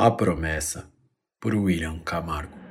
A Promessa, por William Camargo.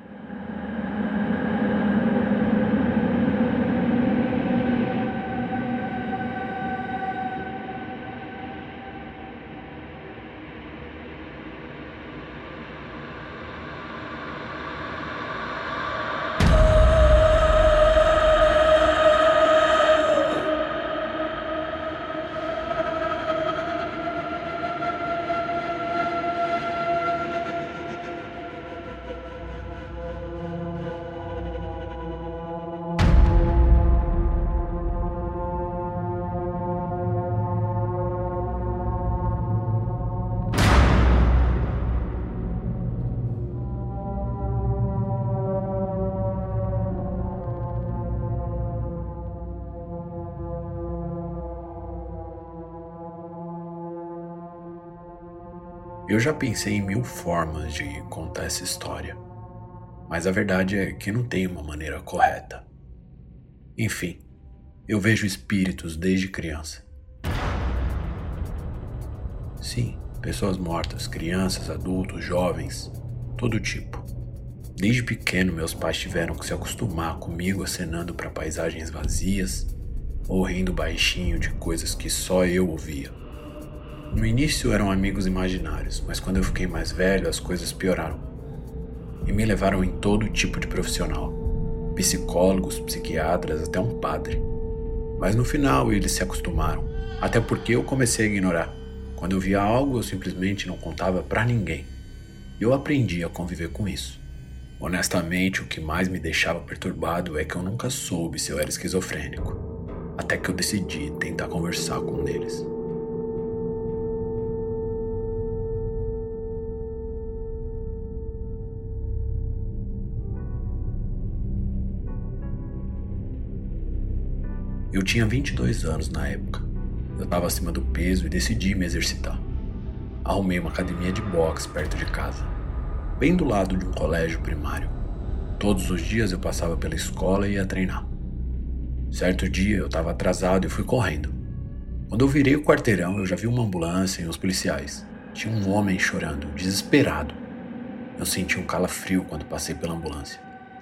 Eu já pensei em mil formas de contar essa história, mas a verdade é que não tem uma maneira correta. Enfim, eu vejo espíritos desde criança. Sim, pessoas mortas, crianças, adultos, jovens, todo tipo. Desde pequeno, meus pais tiveram que se acostumar comigo acenando para paisagens vazias ou rindo baixinho de coisas que só eu ouvia. No início eram amigos imaginários, mas quando eu fiquei mais velho as coisas pioraram. E me levaram em todo tipo de profissional: psicólogos, psiquiatras, até um padre. Mas no final eles se acostumaram, até porque eu comecei a ignorar. Quando eu via algo, eu simplesmente não contava para ninguém. Eu aprendi a conviver com isso. Honestamente, o que mais me deixava perturbado é que eu nunca soube se eu era esquizofrênico, até que eu decidi tentar conversar com um deles. Eu tinha 22 anos na época. Eu estava acima do peso e decidi me exercitar. Arrumei uma academia de boxe perto de casa, bem do lado de um colégio primário. Todos os dias eu passava pela escola e ia treinar. Certo dia eu estava atrasado e fui correndo. Quando eu virei o quarteirão, eu já vi uma ambulância e uns policiais. Tinha um homem chorando, desesperado. Eu senti um calafrio quando passei pela ambulância.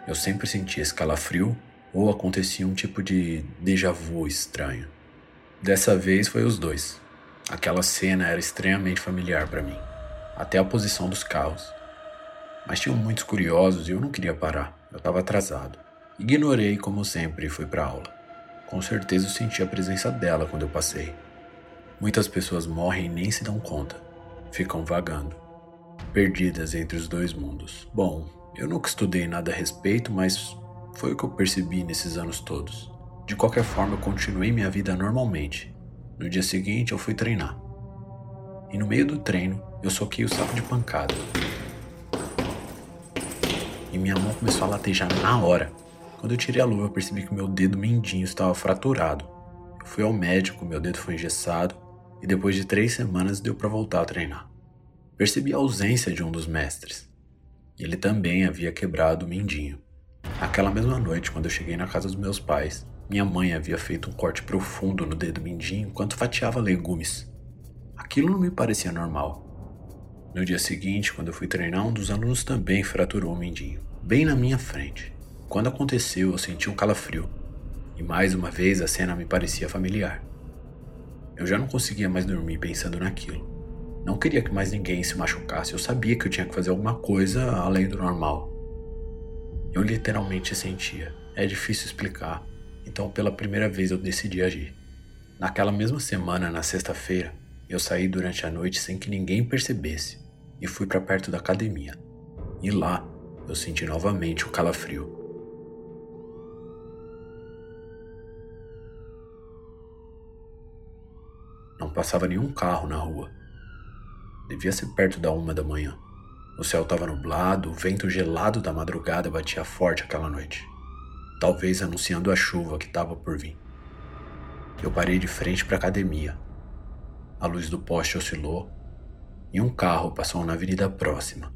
Eu sempre senti esse calafrio ou acontecia um tipo de déjà vu estranho. Dessa vez foi os dois. Aquela cena era extremamente familiar para mim, até a posição dos carros. Mas tinham muitos curiosos e eu não queria parar, eu estava atrasado. Ignorei como sempre e fui para aula. Com certeza eu senti a presença dela quando eu passei. Muitas pessoas morrem e nem se dão conta, ficam vagando, perdidas entre os dois mundos. Bom, eu nunca estudei nada a respeito, mas foi o que eu percebi nesses anos todos. De qualquer forma, eu continuei minha vida normalmente. No dia seguinte, eu fui treinar. E no meio do treino, eu soquei o saco de pancada. E minha mão começou a latejar na hora. Quando eu tirei a luva, eu percebi que meu dedo mindinho estava fraturado. Eu fui ao médico, meu dedo foi engessado e depois de três semanas deu para voltar a treinar. Percebi a ausência de um dos mestres. Ele também havia quebrado o mindinho. Aquela mesma noite, quando eu cheguei na casa dos meus pais, minha mãe havia feito um corte profundo no dedo mindinho enquanto fatiava legumes. Aquilo não me parecia normal. No dia seguinte, quando eu fui treinar, um dos alunos também fraturou o mindinho, bem na minha frente. Quando aconteceu, eu senti um calafrio. E mais uma vez a cena me parecia familiar. Eu já não conseguia mais dormir pensando naquilo. Não queria que mais ninguém se machucasse, eu sabia que eu tinha que fazer alguma coisa além do normal. Eu literalmente sentia. É difícil explicar. Então, pela primeira vez, eu decidi agir. Naquela mesma semana, na sexta-feira, eu saí durante a noite sem que ninguém percebesse e fui para perto da academia. E lá, eu senti novamente o calafrio. Não passava nenhum carro na rua. Devia ser perto da uma da manhã. O céu estava nublado, o vento gelado da madrugada batia forte aquela noite, talvez anunciando a chuva que estava por vir. Eu parei de frente para a academia. A luz do poste oscilou e um carro passou na avenida próxima.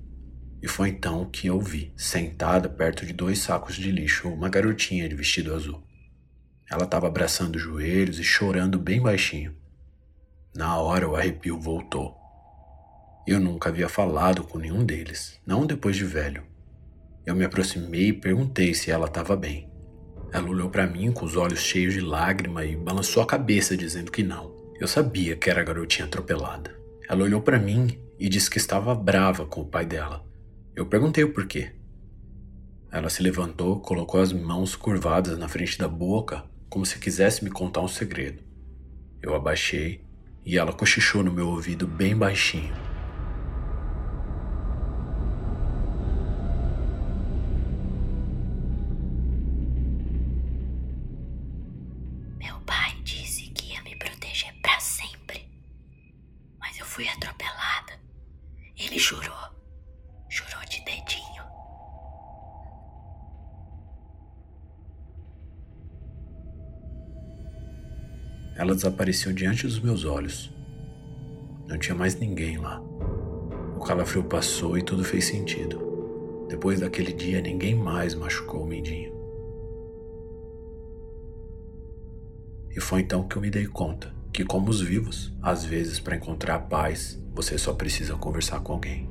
E foi então que eu vi, sentada perto de dois sacos de lixo, uma garotinha de vestido azul. Ela estava abraçando os joelhos e chorando bem baixinho. Na hora o arrepio voltou. Eu nunca havia falado com nenhum deles, não depois de velho. Eu me aproximei e perguntei se ela estava bem. Ela olhou para mim com os olhos cheios de lágrima e balançou a cabeça dizendo que não. Eu sabia que era a garotinha atropelada. Ela olhou para mim e disse que estava brava com o pai dela. Eu perguntei o porquê. Ela se levantou, colocou as mãos curvadas na frente da boca, como se quisesse me contar um segredo. Eu abaixei e ela cochichou no meu ouvido bem baixinho. Fui atropelada. Ele jurou. Jurou de dedinho. Ela desapareceu diante dos meus olhos. Não tinha mais ninguém lá. O calafrio passou e tudo fez sentido. Depois daquele dia, ninguém mais machucou o Mindinho. E foi então que eu me dei conta que, como os vivos, às vezes para encontrar paz, você só precisa conversar com alguém.